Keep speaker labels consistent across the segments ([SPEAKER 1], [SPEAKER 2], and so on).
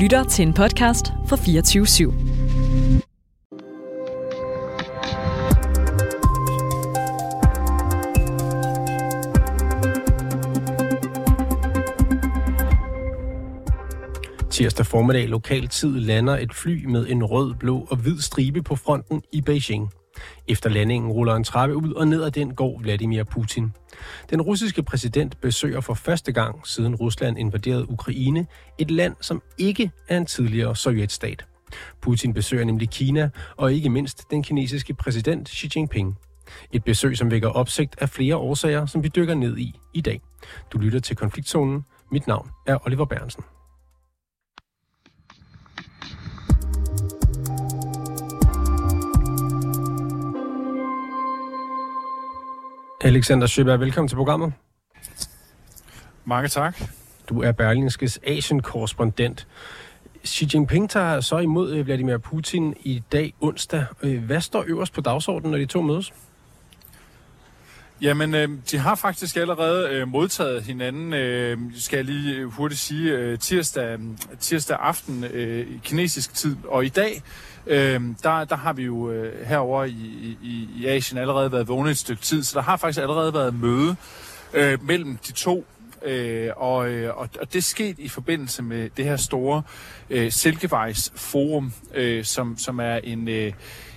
[SPEAKER 1] lytter til en podcast fra 24 /7.
[SPEAKER 2] Tirsdag formiddag lokal tid lander et fly med en rød, blå og hvid stribe på fronten i Beijing. Efter landingen ruller en trappe ud, og ned ad den går Vladimir Putin. Den russiske præsident besøger for første gang siden Rusland invaderede Ukraine et land, som ikke er en tidligere sovjetstat. Putin besøger nemlig Kina og ikke mindst den kinesiske præsident Xi Jinping. Et besøg, som vækker opsigt af flere årsager, som vi dykker ned i i dag. Du lytter til Konfliktzonen. Mit navn er Oliver Bernsen. Alexander Sjøberg, velkommen til programmet.
[SPEAKER 3] Mange tak.
[SPEAKER 2] Du er Berlingskes Asien-korrespondent. Xi Jinping tager så imod øh, Vladimir Putin i dag onsdag. Øh, hvad står øverst på dagsordenen, når de to mødes?
[SPEAKER 3] Jamen, øh, de har faktisk allerede øh, modtaget hinanden, øh, skal jeg lige hurtigt sige, øh, tirsdag, tirsdag aften øh, i kinesisk tid. Og i dag, øh, der, der har vi jo øh, herover i, i, i Asien allerede været vågne et stykke tid, så der har faktisk allerede været møde øh, mellem de to. Øh, og, øh, og, og det skete i forbindelse med det her store øh, Silkevejs Forum, øh, som, som er en... Øh,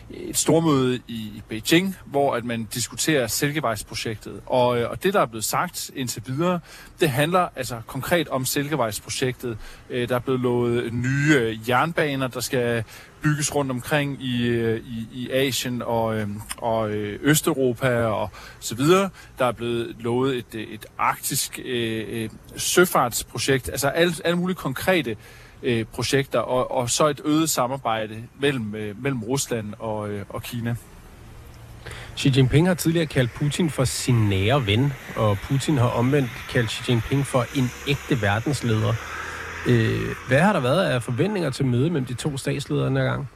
[SPEAKER 3] et stormøde i Beijing, hvor at man diskuterer Silkevejsprojektet. Og, øh, og det, der er blevet sagt indtil videre, det handler altså konkret om Silkevejsprojektet. Øh, der er blevet lovet nye øh, jernbaner, der skal bygges rundt omkring i, i, i Asien og, og Østeuropa og så videre. Der er blevet lovet et, et arktisk øh, søfartsprojekt, altså alle, alle mulige konkrete øh, Øh, projekter, og, og så et øget samarbejde mellem, øh, mellem Rusland og, øh, og Kina.
[SPEAKER 2] Xi Jinping har tidligere kaldt Putin for sin nære ven, og Putin har omvendt kaldt Xi Jinping for en ægte verdensleder. Øh, hvad har der været af forventninger til møde mellem de to statsledere denne gang?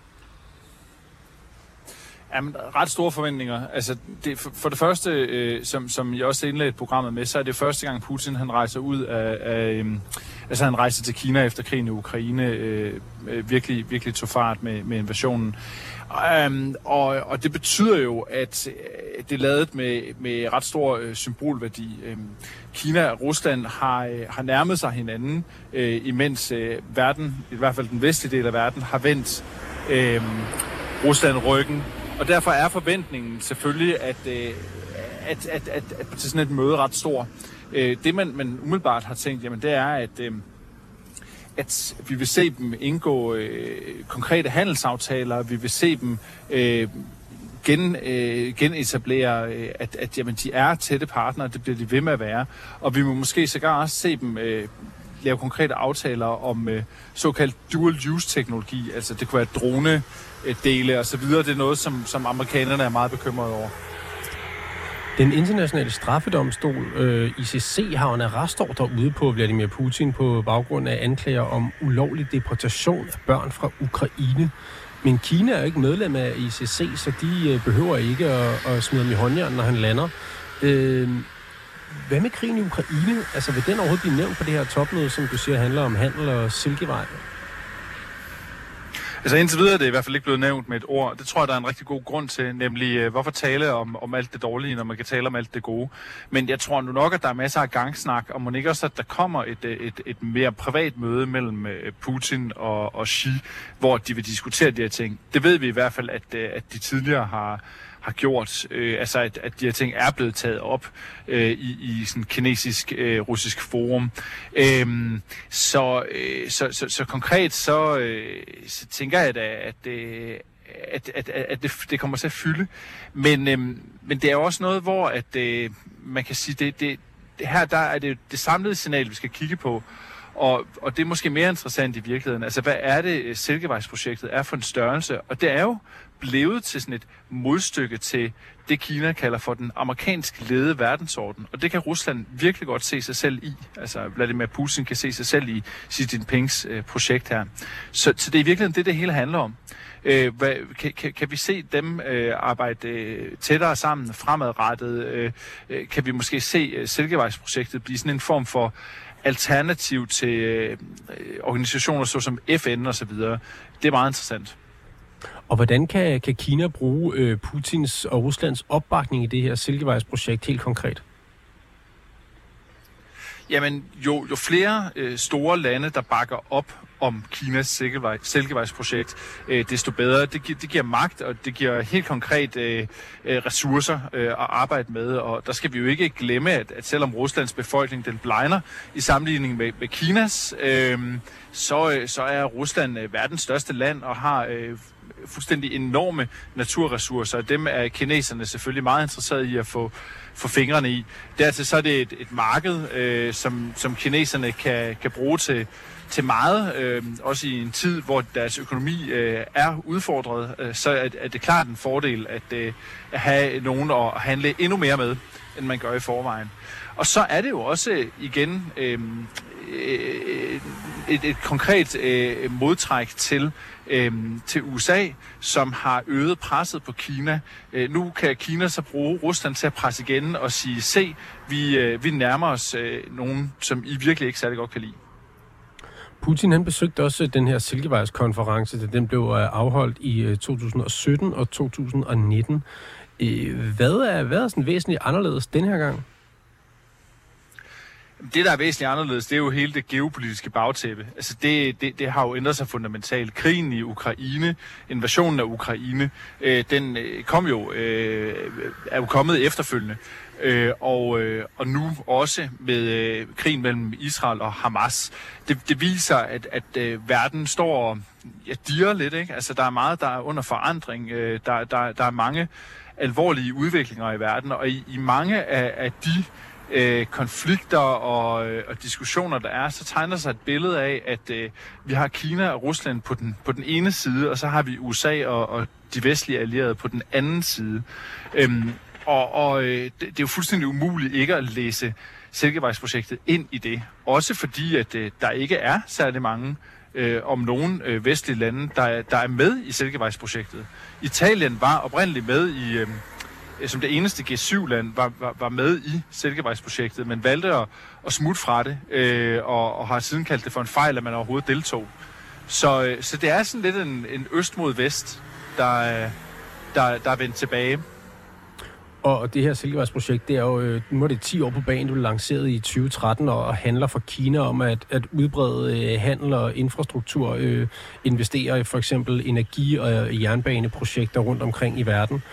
[SPEAKER 3] Jamen, ret store forventninger. Altså, det, for, for det første, øh, som, som jeg også indledte programmet med, så er det første gang Putin han rejser ud af, af øh, altså han rejser til Kina efter krigen i Ukraine, øh, øh virkelig, virkelig tog fart med, med invasionen. Um, og, og det betyder jo, at øh, det er lavet med, med ret stor øh, symbolværdi. Um, Kina og Rusland har, øh, har nærmet sig hinanden, øh, imens øh, verden, i hvert fald den vestlige del af verden, har vendt øh, Rusland ryggen og derfor er forventningen selvfølgelig, at, øh, at, at, at, at til sådan et møde ret stor. Øh, det man, man umiddelbart har tænkt, jamen det er, at, øh, at vi vil se dem indgå øh, konkrete handelsaftaler, vi vil se dem øh, gen, øh, genetablere, øh, at, at jamen, de er tætte partnere, det bliver de ved med at være. Og vi må måske sågar også se dem øh, lave konkrete aftaler om øh, såkaldt dual-use-teknologi, altså det kunne være drone dele og så videre. Det er noget, som, som amerikanerne er meget bekymrede over.
[SPEAKER 2] Den internationale straffedomstol, øh, ICC, har en arrestordre ude på Vladimir Putin på baggrund af anklager om ulovlig deportation af børn fra Ukraine. Men Kina er jo ikke medlem af ICC, så de øh, behøver ikke at, at smide ham i håndjern, når han lander. Øh, hvad med krigen i Ukraine? Altså, vil den overhovedet blive nævnt på det her topmøde, som du siger handler om handel og silkevej?
[SPEAKER 3] Altså indtil videre er det i hvert fald ikke blevet nævnt med et ord. Det tror jeg, der er en rigtig god grund til, nemlig øh, hvorfor tale om, om alt det dårlige, når man kan tale om alt det gode. Men jeg tror nu nok, at der er masser af gangsnak, og må ikke også, at der kommer et, øh, et, et mere privat møde mellem øh, Putin og, og Xi, hvor de vil diskutere de her ting. Det ved vi i hvert fald, at, at de tidligere har, har gjort, øh, altså at, at de her ting er blevet taget op øh, i, i sådan kinesisk øh, russisk forum. Øhm, så, øh, så, så, så konkret så, øh, så tænker jeg da, at, øh, at, at, at det, det kommer til at fylde. Men, øh, men det er også noget, hvor at, øh, man kan sige, det, det, det her der er det det samlede signal, vi skal kigge på. Og, og det er måske mere interessant i virkeligheden. Altså, hvad er det, øh, Silkevejsprojektet er for en størrelse? Og det er jo blevet til sådan et modstykke til det, Kina kalder for den amerikansk ledede verdensorden. Og det kan Rusland virkelig godt se sig selv i. Altså Vladimir Putin kan se sig selv i Xi Jinpings øh, projekt her. Så, så det er i virkeligheden det, det hele handler om. Øh, hvad, kan, kan, kan vi se dem øh, arbejde øh, tættere sammen fremadrettet? Øh, øh, kan vi måske se øh, Silkevejsprojektet blive sådan en form for alternativ til øh, øh organisationer såsom FN og så videre. Det er meget interessant.
[SPEAKER 2] Og hvordan kan, kan Kina bruge øh, Putins og Ruslands opbakning i det her Silkevejsprojekt helt konkret?
[SPEAKER 3] Jamen, jo, jo flere øh, store lande, der bakker op om Kinas Silkevej, Silkevejsprojekt, øh, desto bedre. Det, gi- det giver magt, og det giver helt konkret øh, øh ressourcer øh, at arbejde med. Og der skal vi jo ikke glemme, at, at selvom Ruslands befolkning den blegner i sammenligning med, med Kinas, øh, så, øh, så er Rusland øh, verdens største land og har øh, fuldstændig enorme naturressourcer. Dem er kineserne selvfølgelig meget interesserede i at få, få fingrene i. Dertil så er det et, et marked, øh, som, som kineserne kan, kan bruge til, til meget, øh, også i en tid, hvor deres økonomi øh, er udfordret, øh, så er, er det klart en fordel at, øh, at have nogen at handle endnu mere med, end man gør i forvejen. Og så er det jo også øh, igen øh, Øh, et, et konkret øh, modtræk til, øh, til USA, som har øget presset på Kina. Øh, nu kan Kina så bruge Rusland til at presse igen og sige, se, vi, øh, vi nærmer os øh, nogen, som I virkelig ikke særlig godt kan lide.
[SPEAKER 2] Putin han besøgte også øh, den her Silkevejskonference, da den blev øh, afholdt i øh, 2017 og 2019. Hvad er, hvad er sådan væsentligt anderledes den her gang?
[SPEAKER 3] Det, der er væsentligt anderledes, det er jo hele det geopolitiske bagtæppe. Altså det, det, det har jo ændret sig fundamentalt. Krigen i Ukraine, invasionen af Ukraine, øh, den øh, kom jo, øh, er jo kommet efterfølgende. Øh, og, øh, og nu også med øh, krigen mellem Israel og Hamas. Det, det viser, at, at øh, verden står ja, diger lidt. Ikke? Altså, der er meget, der er under forandring. Øh, der, der, der er mange alvorlige udviklinger i verden, og i, i mange af, af de øh, konflikter og, øh, og diskussioner, der er, så tegner sig et billede af, at øh, vi har Kina og Rusland på den, på den ene side, og så har vi USA og, og de vestlige allierede på den anden side. Øhm, og og øh, det, det er jo fuldstændig umuligt ikke at læse Silkevejsprojektet ind i det. Også fordi, at øh, der ikke er særlig mange øh, om nogen øh, vestlige lande, der, der er med i Silkevejsprojektet. Italien var oprindeligt med i... Øh, som det eneste G7-land var, var, var med i Silkevejsprojektet, men valgte at, at smutte fra det, øh, og, og har siden kaldt det for en fejl, at man overhovedet deltog. Så, øh, så det er sådan lidt en, en øst mod vest, der, øh, der, der er vendt tilbage.
[SPEAKER 2] Og det her Silkevejsprojekt, det er jo, øh, nu er det 10 år på banen, du blev lanceret i 2013 og handler for Kina om at, at udbrede øh, handel og infrastruktur, øh, investere i for eksempel energi- og øh, jernbaneprojekter rundt omkring i verden.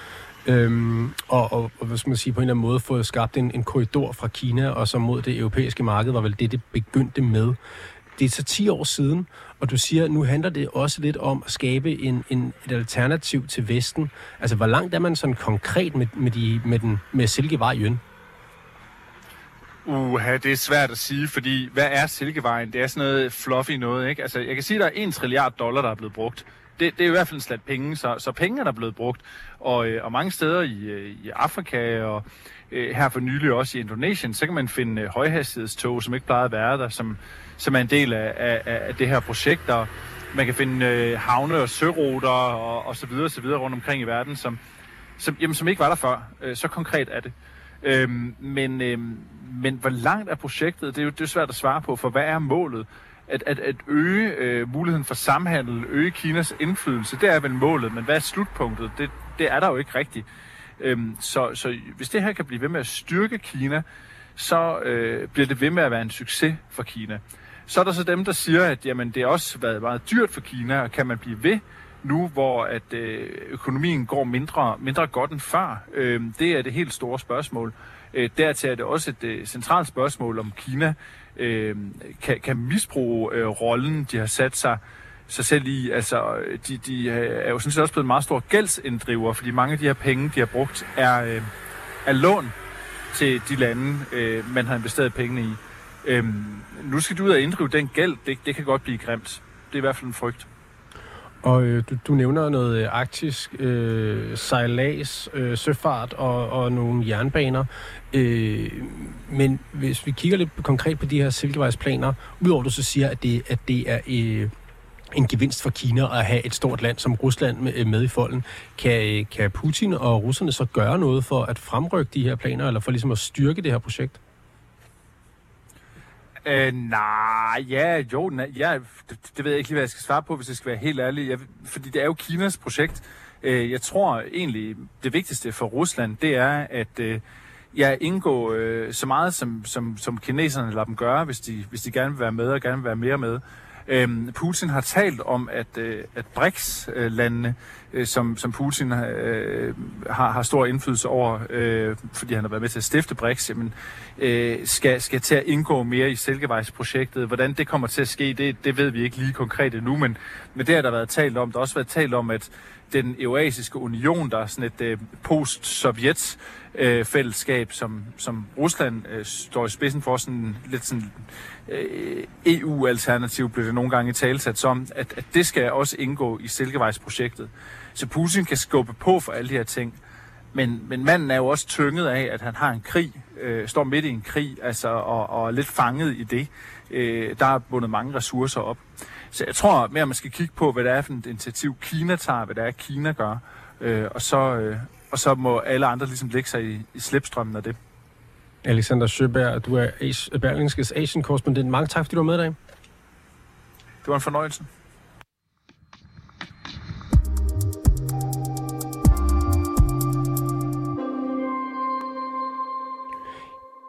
[SPEAKER 2] Øhm, og, og, og hvad skal man sige, på en eller anden måde fået skabt en, en korridor fra Kina og så mod det europæiske marked, var vel det, det begyndte med. Det er så 10 år siden, og du siger, at nu handler det også lidt om at skabe en, en, et alternativ til Vesten. Altså, hvor langt er man sådan konkret med, med, de, med, den, med Silkevejen?
[SPEAKER 3] Uha, det er svært at sige, fordi hvad er Silkevejen? Det er sådan noget fluffy noget, ikke? Altså, jeg kan sige, at der er en trilliard dollar, der er blevet brugt det, det er i hvert fald en slat penge, så, så penge er der blevet brugt. Og, øh, og mange steder i, øh, i Afrika og øh, her for nylig også i Indonesien, så kan man finde øh, højhastighedstog, som ikke plejede at være der, som, som er en del af, af, af det her projekt. Og man kan finde øh, havne- og søruter og, og så videre, så videre rundt omkring i verden, som, som, jamen, som ikke var der før. Øh, så konkret er det. Øhm, men, øhm, men hvor langt er projektet? Det er jo det er svært at svare på, for hvad er målet? At, at, at øge øh, muligheden for samhandel, øge Kinas indflydelse, det er vel målet, men hvad er slutpunktet? Det, det er der jo ikke rigtigt. Øhm, så, så hvis det her kan blive ved med at styrke Kina, så øh, bliver det ved med at være en succes for Kina. Så er der så dem, der siger, at jamen, det har også været meget dyrt for Kina, og kan man blive ved nu, hvor at øh, økonomien går mindre, mindre godt end før? Øh, det er det helt store spørgsmål. Øh, dertil er det også et øh, centralt spørgsmål, om Kina øh, kan, kan misbruge øh, rollen, de har sat sig sig selv i. Altså, de, de øh, er jo sådan set også blevet en meget stor gældsinddriver, fordi mange af de her penge, de har brugt, er, øh, er lån til de lande, øh, man har investeret pengene i. Øh, nu skal du ud og inddrive den gæld. Det, det kan godt blive grimt. Det er i hvert fald en frygt.
[SPEAKER 2] Og øh, du, du nævner noget øh, arktisk øh, sejlads, øh, søfart og, og nogle jernbaner. Øh, men hvis vi kigger lidt konkret på de her silkevejsplaner, udover at du så siger, at det, at det er øh, en gevinst for Kina at have et stort land som Rusland med, øh, med i folden, kan, øh, kan Putin og russerne så gøre noget for at fremrykke de her planer, eller for ligesom at styrke det her projekt?
[SPEAKER 3] Øh, nej, ja, jo, nej, ja, det, det ved jeg ikke lige, hvad jeg skal svare på, hvis jeg skal være helt ærlig. Jeg, fordi det er jo Kinas projekt. Øh, jeg tror egentlig, det vigtigste for Rusland, det er, at øh, ja, indgå øh, så meget, som, som, som kineserne lader dem gøre, hvis de, hvis de gerne vil være med og gerne vil være mere med. Øhm, Putin har talt om, at, øh, at BRICS-landene, øh, som, som Putin øh, har, har stor indflydelse over, øh, fordi han har været med til at stifte BRICS, jamen, øh, skal, skal til at indgå mere i Silkevejsprojektet. Hvordan det kommer til at ske, det, det ved vi ikke lige konkret endnu, men, men det har der været talt om. Der har også været talt om, at den eurasiske union, der er sådan et øh, post-sovjet øh, fællesskab, som, som Rusland øh, står i spidsen for, sådan lidt sådan øh, EU-alternativ, blev det nogle gange talsat som, at, at det skal også indgå i Silkevejsprojektet. Så Putin kan skubbe på for alle de her ting. Men, men manden er jo også tynget af, at han har en krig, øh, står midt i en krig, altså, og, og er lidt fanget i det. Øh, der er bundet mange ressourcer op. Så jeg tror mere, man skal kigge på, hvad det er for et initiativ, Kina tager, hvad det er, Kina gør. Øh, og, så, øh, og så må alle andre ligesom lægge sig i, i slipstrømmen af det.
[SPEAKER 2] Alexander Søberg, du er Berlingskes Asian-korrespondent. Mange tak, fordi du var med i dag.
[SPEAKER 3] Det var en fornøjelse.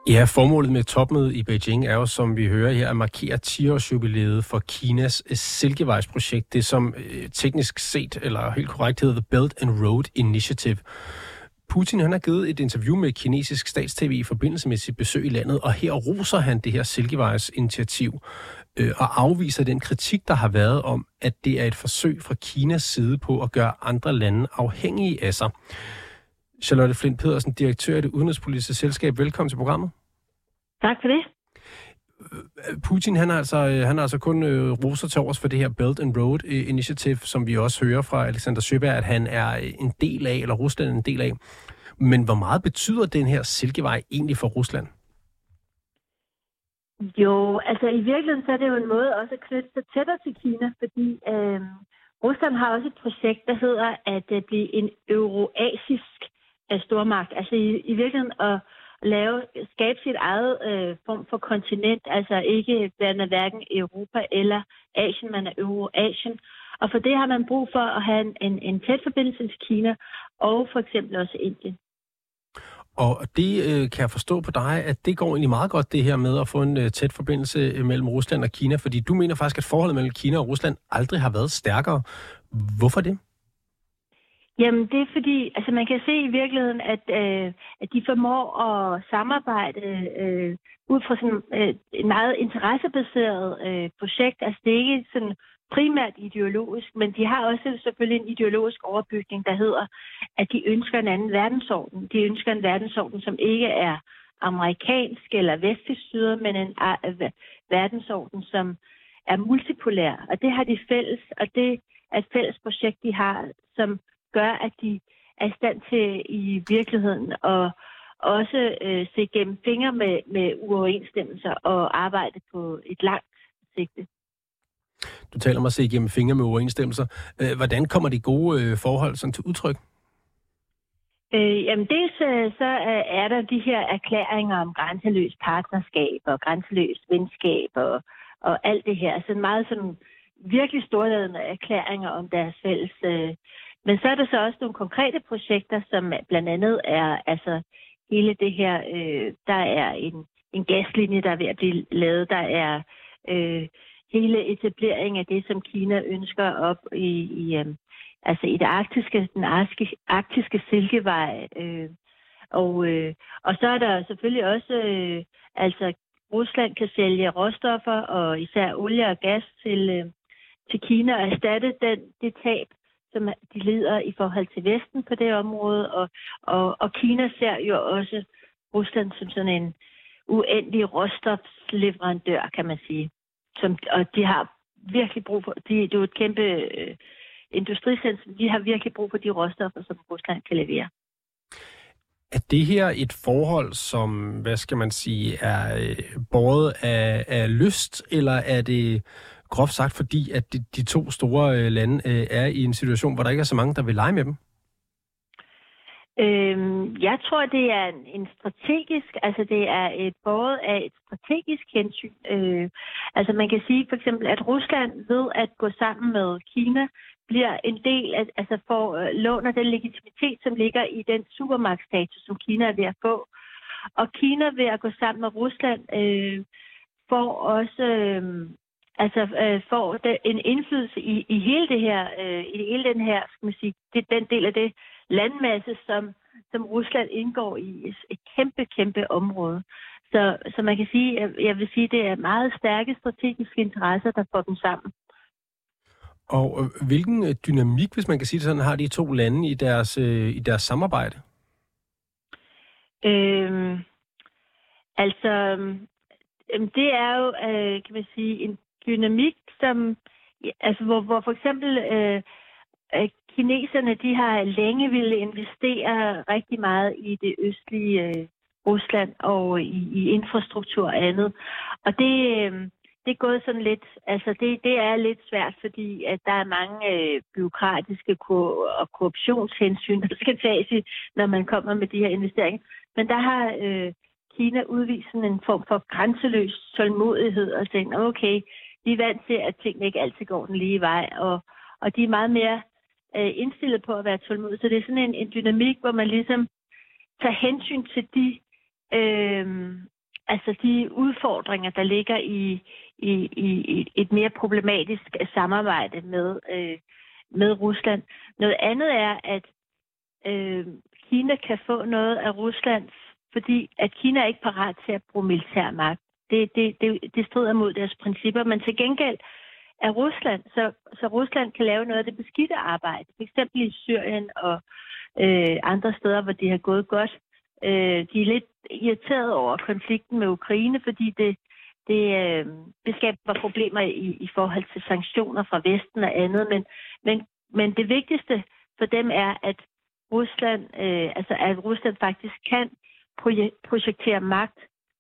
[SPEAKER 2] Ja, formålet med topmødet i Beijing er jo, som vi hører her, at markere 10-årsjubilæet for Kinas øh, Silkevejsprojekt, det som øh, teknisk set, eller helt korrekt hedder The Belt and Road Initiative. Putin han har givet et interview med kinesisk statstv i forbindelse med sit besøg i landet, og her roser han det her Silkevejs-initiativ øh, og afviser den kritik, der har været om, at det er et forsøg fra Kinas side på at gøre andre lande afhængige af sig. Charlotte Flint Pedersen, direktør i det udenrigspolitiske selskab. Velkommen til programmet.
[SPEAKER 4] Tak for det.
[SPEAKER 2] Putin han har altså, han har altså kun øh, roser til overs for det her Belt and Road øh, Initiative, som vi også hører fra Alexander Søberg, at han er en del af, eller Rusland er en del af. Men hvor meget betyder den her silkevej egentlig for Rusland?
[SPEAKER 4] Jo, altså i virkeligheden så er det jo en måde også at knytte sig tættere til Kina, fordi øh, Rusland har også et projekt, der hedder at blive en euroasisk af stormagt. Altså i, i virkeligheden at lave, skabe sit eget øh, form for kontinent, altså ikke være hverken Europa eller Asien, man er Eurasien. Og for det har man brug for at have en, en, en tæt forbindelse til Kina og for eksempel også Indien.
[SPEAKER 2] Og det øh, kan jeg forstå på dig, at det går egentlig meget godt det her med at få en øh, tæt forbindelse øh, mellem Rusland og Kina, fordi du mener faktisk, at forholdet mellem Kina og Rusland aldrig har været stærkere. Hvorfor det?
[SPEAKER 4] Jamen, det er fordi, altså man kan se i virkeligheden, at, øh, at de formår at samarbejde øh, ud fra sådan øh, et meget interessebaseret øh, projekt. Altså det er ikke sådan primært ideologisk, men de har også selvfølgelig en ideologisk overbygning, der hedder, at de ønsker en anden verdensorden. De ønsker en verdensorden, som ikke er amerikansk eller vestlig styret, men en verdensorden, som er multipolær. Og det har de fælles, og det er et fælles projekt, de har, som gør, at de er i stand til i virkeligheden at også øh, se gennem fingre med, med uoverensstemmelser og arbejde på et langt sigte.
[SPEAKER 2] Du taler om at se gennem fingre med uoverensstemmelser. Øh, hvordan kommer de gode øh, forhold sådan til udtryk?
[SPEAKER 4] Øh, jamen dels øh, så er der de her erklæringer om grænseløs partnerskab og grænseløs venskab og, og alt det her. Så meget sådan virkelig storladende erklæringer om deres fælles øh, men så er der så også nogle konkrete projekter, som blandt andet er altså hele det her, øh, der er en, en gaslinje, der er ved at blive lavet, der er øh, hele etablering af det, som Kina ønsker op i, i øh, altså i det arktiske, den arktiske, arktiske silkevej. Øh, og, øh, og så er der selvfølgelig også, øh, altså Rusland kan sælge råstoffer og især olie og gas til, øh, til Kina og erstatte den, det tab, som de lider i forhold til Vesten på det område, og, og, og Kina ser jo også Rusland som sådan en uendelig råstofsleverandør, kan man sige. Som, og de har virkelig brug for, de, det er jo et kæmpe øh, industricentrum, de har virkelig brug for de råstoffer, som Rusland kan levere.
[SPEAKER 2] Er det her et forhold, som, hvad skal man sige, er øh, båret af, af lyst, eller er det groft sagt, fordi at de, de to store øh, lande øh, er i en situation, hvor der ikke er så mange, der vil lege med dem?
[SPEAKER 4] Øhm, jeg tror, det er en, en strategisk, altså det er et både af et strategisk hensyn. Øh, altså man kan sige for eksempel, at Rusland ved at gå sammen med Kina, bliver en del af, altså får øh, låner den legitimitet, som ligger i den supermagtstatus, som Kina er ved at få. Og Kina ved at gå sammen med Rusland øh, får også øh, altså øh, får det, en indflydelse i, i hele det her, øh, i hele den her, skal man sige, det, den del af det landmasse, som, som Rusland indgår i et kæmpe, kæmpe område. Så, så man kan sige, jeg, jeg vil sige, det er meget stærke strategiske interesser, der får dem sammen.
[SPEAKER 2] Og øh, hvilken øh, dynamik, hvis man kan sige det sådan, har de to lande i deres, øh, i deres samarbejde?
[SPEAKER 4] Øhm, altså, øhm, det er jo, øh, kan man sige, en dynamik, som, altså, hvor, hvor for eksempel øh, øh, kineserne, de har længe ville investere rigtig meget i det østlige øh, Rusland og i, i infrastruktur og andet. Og det, øh, det er gået sådan lidt, altså det, det er lidt svært, fordi at der er mange øh, byråkratiske ko- og korruptionshensyn, der skal tages i, når man kommer med de her investeringer. Men der har øh, Kina udvist sådan en form for grænseløs tålmodighed og tænkt, okay, vi er vant til, at tingene ikke altid går den lige vej, og, og de er meget mere øh, indstillet på at være tålmodige. Så det er sådan en, en dynamik, hvor man ligesom tager hensyn til de øh, altså de udfordringer, der ligger i, i, i et mere problematisk samarbejde med, øh, med Rusland. Noget andet er, at øh, Kina kan få noget af Rusland, fordi at Kina er ikke parat til at bruge militær magt. Det, det, det, det strider mod deres principper, men til gengæld er Rusland, så, så Rusland kan lave noget af det beskidte arbejde, f.eks. i Syrien og øh, andre steder, hvor det har gået godt. Øh, de er lidt irriteret over konflikten med Ukraine, fordi det, det, øh, det skaber problemer i, i forhold til sanktioner fra Vesten og andet. Men, men, men det vigtigste for dem er, at Rusland, øh, altså at Rusland faktisk kan projektere magt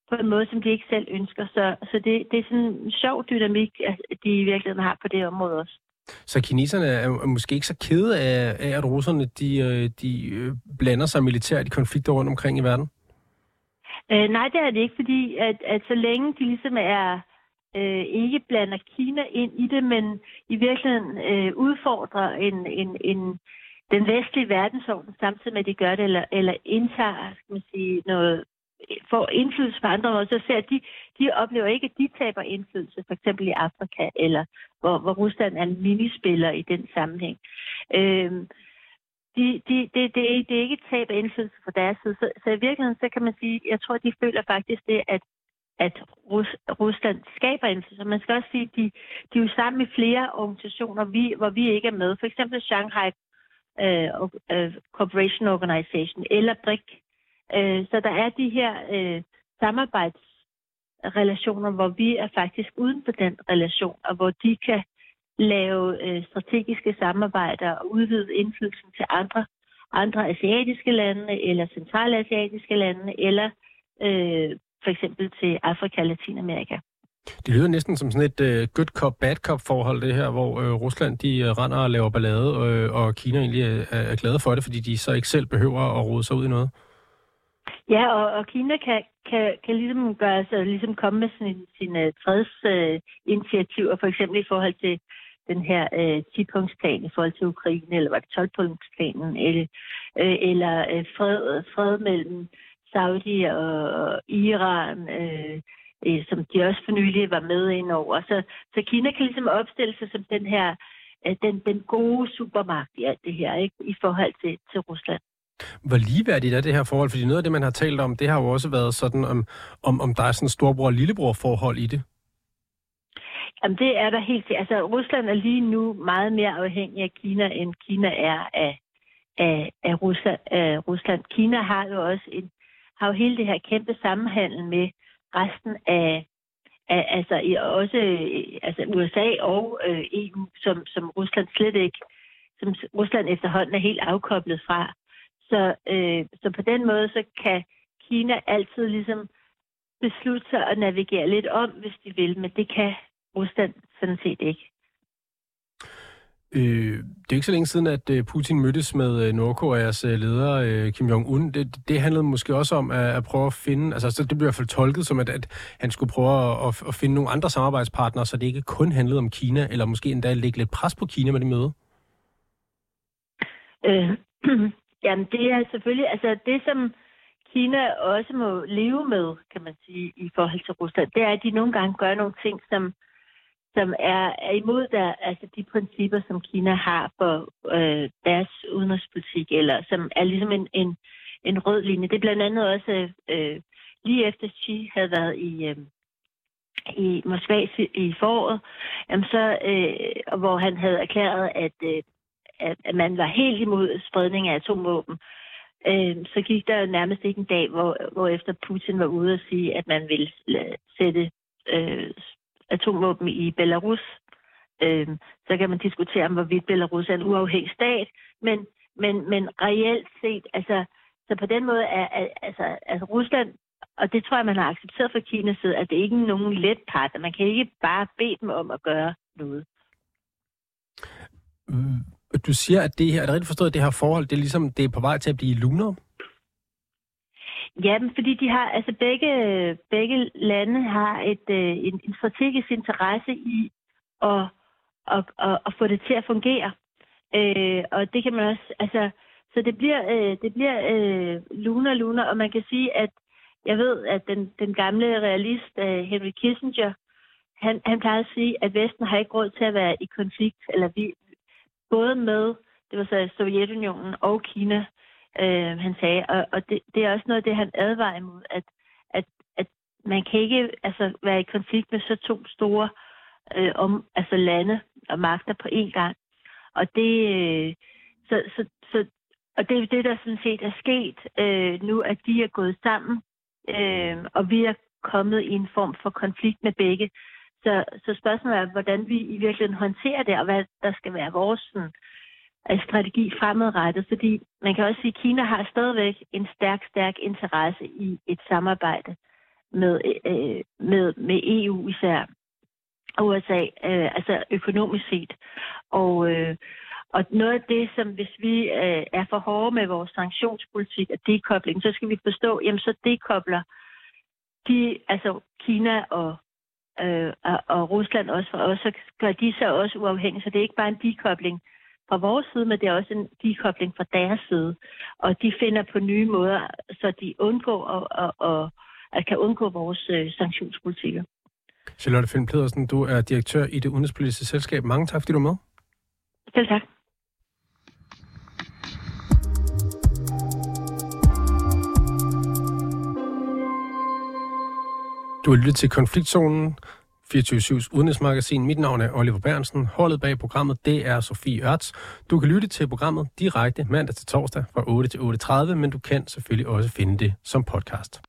[SPEAKER 4] på en måde, som de ikke selv ønsker. Så, så det, det er sådan en sjov dynamik, at de i virkeligheden har på det område også.
[SPEAKER 2] Så kineserne er måske ikke så kede af, af at russerne de, øh, de øh, blander sig militært i konflikter rundt omkring i verden?
[SPEAKER 4] Øh, nej, det er det ikke, fordi at, at så længe de ligesom er øh, ikke blander Kina ind i det, men i virkeligheden øh, udfordrer en, en, en, den vestlige verdensorden samtidig med, at de gør det, eller, eller indtager skal man sige, noget, får indflydelse på andre måder, så ser de, de oplever ikke, at de taber indflydelse, for eksempel i Afrika, eller hvor, hvor Rusland er en minispiller i den sammenhæng. Øh, de, de, det, det, er, det er ikke et tab af indflydelse fra deres side. Så, så i virkeligheden, så kan man sige, jeg tror, de føler faktisk det, at, at Rus, Rusland skaber indflydelse. Man skal også sige, at de, de er jo sammen med flere organisationer, vi, hvor vi ikke er med. For eksempel Shanghai uh, uh, Cooperation Organization eller BRIC. Øh, så der er de her øh, samarbejdsrelationer, hvor vi er faktisk uden for den relation, og hvor de kan lave øh, strategiske samarbejder og udvide indflydelsen til andre, andre asiatiske lande eller centralasiatiske lande eller øh, for eksempel til Afrika og Latinamerika.
[SPEAKER 2] Det lyder næsten som sådan et øh, good cop, bad cop forhold, det her, hvor øh, Rusland de øh, render og laver ballade, øh, og Kina egentlig øh, er, er glade for det, fordi de så ikke selv behøver at rode sig ud i noget.
[SPEAKER 4] Ja, og, og Kina kan, kan, kan ligesom gøre så ligesom komme med sine, sine øh, fredsinitiativer, uh, for eksempel i forhold til den her øh, 10-punktsplan i forhold til Ukraine, eller var det 12-punktsplanen, eller, øh, eller øh, fred, fred mellem Saudi og Iran, øh, øh, som de også for nylig var med ind over. Så, så Kina kan ligesom opstille sig som den her, øh, den, den gode supermagt i alt det her, ikke, i forhold til, til Rusland.
[SPEAKER 2] Hvor ligeværdigt er det her forhold? Fordi noget af det, man har talt om, det har jo også været sådan, om, om, om der er sådan en storbror-lillebror-forhold i det.
[SPEAKER 4] Jamen, det er der helt til. Altså, Rusland er lige nu meget mere afhængig af Kina, end Kina er af, af, af, Rusland, af Rusland. Kina har jo også en, har jo hele det her kæmpe sammenhandel med resten af, af altså også altså USA og øh, EU, som, som Rusland slet ikke, som Rusland efterhånden er helt afkoblet fra. Så, øh, så på den måde, så kan Kina altid ligesom beslutte sig at navigere lidt om, hvis de vil, men det kan Rusland sådan set ikke.
[SPEAKER 2] Øh, det er ikke så længe siden, at øh, Putin mødtes med øh, Nordkoreas øh, leder Kim Jong-un. Det, det handlede måske også om at, at prøve at finde, altså så det blev i hvert fald tolket som, at, at han skulle prøve at, at finde nogle andre samarbejdspartnere, så det ikke kun handlede om Kina, eller måske endda lægge lidt pres på Kina med det møde.
[SPEAKER 4] Øh, jamen det er selvfølgelig, altså det som Kina også må leve med, kan man sige, i forhold til Rusland, det er, at de nogle gange gør nogle ting, som som er, er imod der, altså de principper, som Kina har for øh, deres udenrigspolitik, eller som er ligesom en, en, en rød linje. Det er blandt andet også øh, lige efter Xi havde været i, øh, i Moskva i foråret, jamen så, øh, hvor han havde erklæret, at, øh, at, at man var helt imod spredning af atomvåben, øh, så gik der jo nærmest ikke en dag, hvor, hvor efter Putin var ude og sige, at man ville sætte øh, atomvåben i Belarus. Øh, så kan man diskutere, om hvorvidt Belarus er en uafhængig stat, men, men, men reelt set, altså, så på den måde er, er altså, altså Rusland, og det tror jeg, man har accepteret fra Kinas side, at det ikke er nogen let partner. Man kan ikke bare bede dem om at gøre noget.
[SPEAKER 2] Mm, du siger, at det her, er det rigtigt forstået, at det her forhold, det er ligesom, det er på vej til at blive lunere?
[SPEAKER 4] Ja, fordi de har, altså begge, begge lande har et, øh, en, en strategisk interesse i at, at, at, at få det til at fungere. Øh, og det kan man også, altså, så det bliver, øh, det bliver øh, luner luner, og man kan sige, at jeg ved, at den, den gamle realist øh, Henry Kissinger, han, han plejer at sige, at Vesten har ikke råd til at være i konflikt, eller vi, både med, det var så Sovjetunionen og Kina, øh, han sagde. Og, og det, det er også noget af det, han advarer imod, at, at, at man kan ikke altså, være i konflikt med så to store øh, om, altså lande og magter på én gang. Og det, øh, så, så, så, og det er det, der sådan set er sket øh, nu, at de er gået sammen, øh, og vi er kommet i en form for konflikt med begge. Så, så spørgsmålet er, hvordan vi i virkeligheden håndterer det, og hvad der skal være vores sådan, øh, strategi fremadrettet, fordi man kan også sige, at Kina har stadigvæk en stærk, stærk interesse i et samarbejde med, øh, med, med EU især, og USA, øh, altså økonomisk set. Og, øh, og noget af det, som hvis vi øh, er for hårde med vores sanktionspolitik og dekobling, så skal vi forstå, jamen så dekobler de, altså Kina og, øh, og, og Rusland også for os, så gør de sig også uafhængige, så det er ikke bare en dekobling, fra vores side, men det er også en dekobling fra deres side. Og de finder på nye måder, så de undgår og, og, og, at kan undgå vores øh, sanktionspolitikker.
[SPEAKER 2] Charlotte Finn Pedersen, du er direktør i det udenrigspolitiske selskab. Mange tak, fordi du er med.
[SPEAKER 4] Selv tak.
[SPEAKER 2] Du har lyttet til Konfliktzonen. 24-7's udenrigsmagasin. Mit navn er Oliver Bernsen. Holdet bag programmet, det er Sofie Ørts. Du kan lytte til programmet direkte mandag til torsdag fra 8 til 8.30, men du kan selvfølgelig også finde det som podcast.